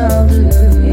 azaldı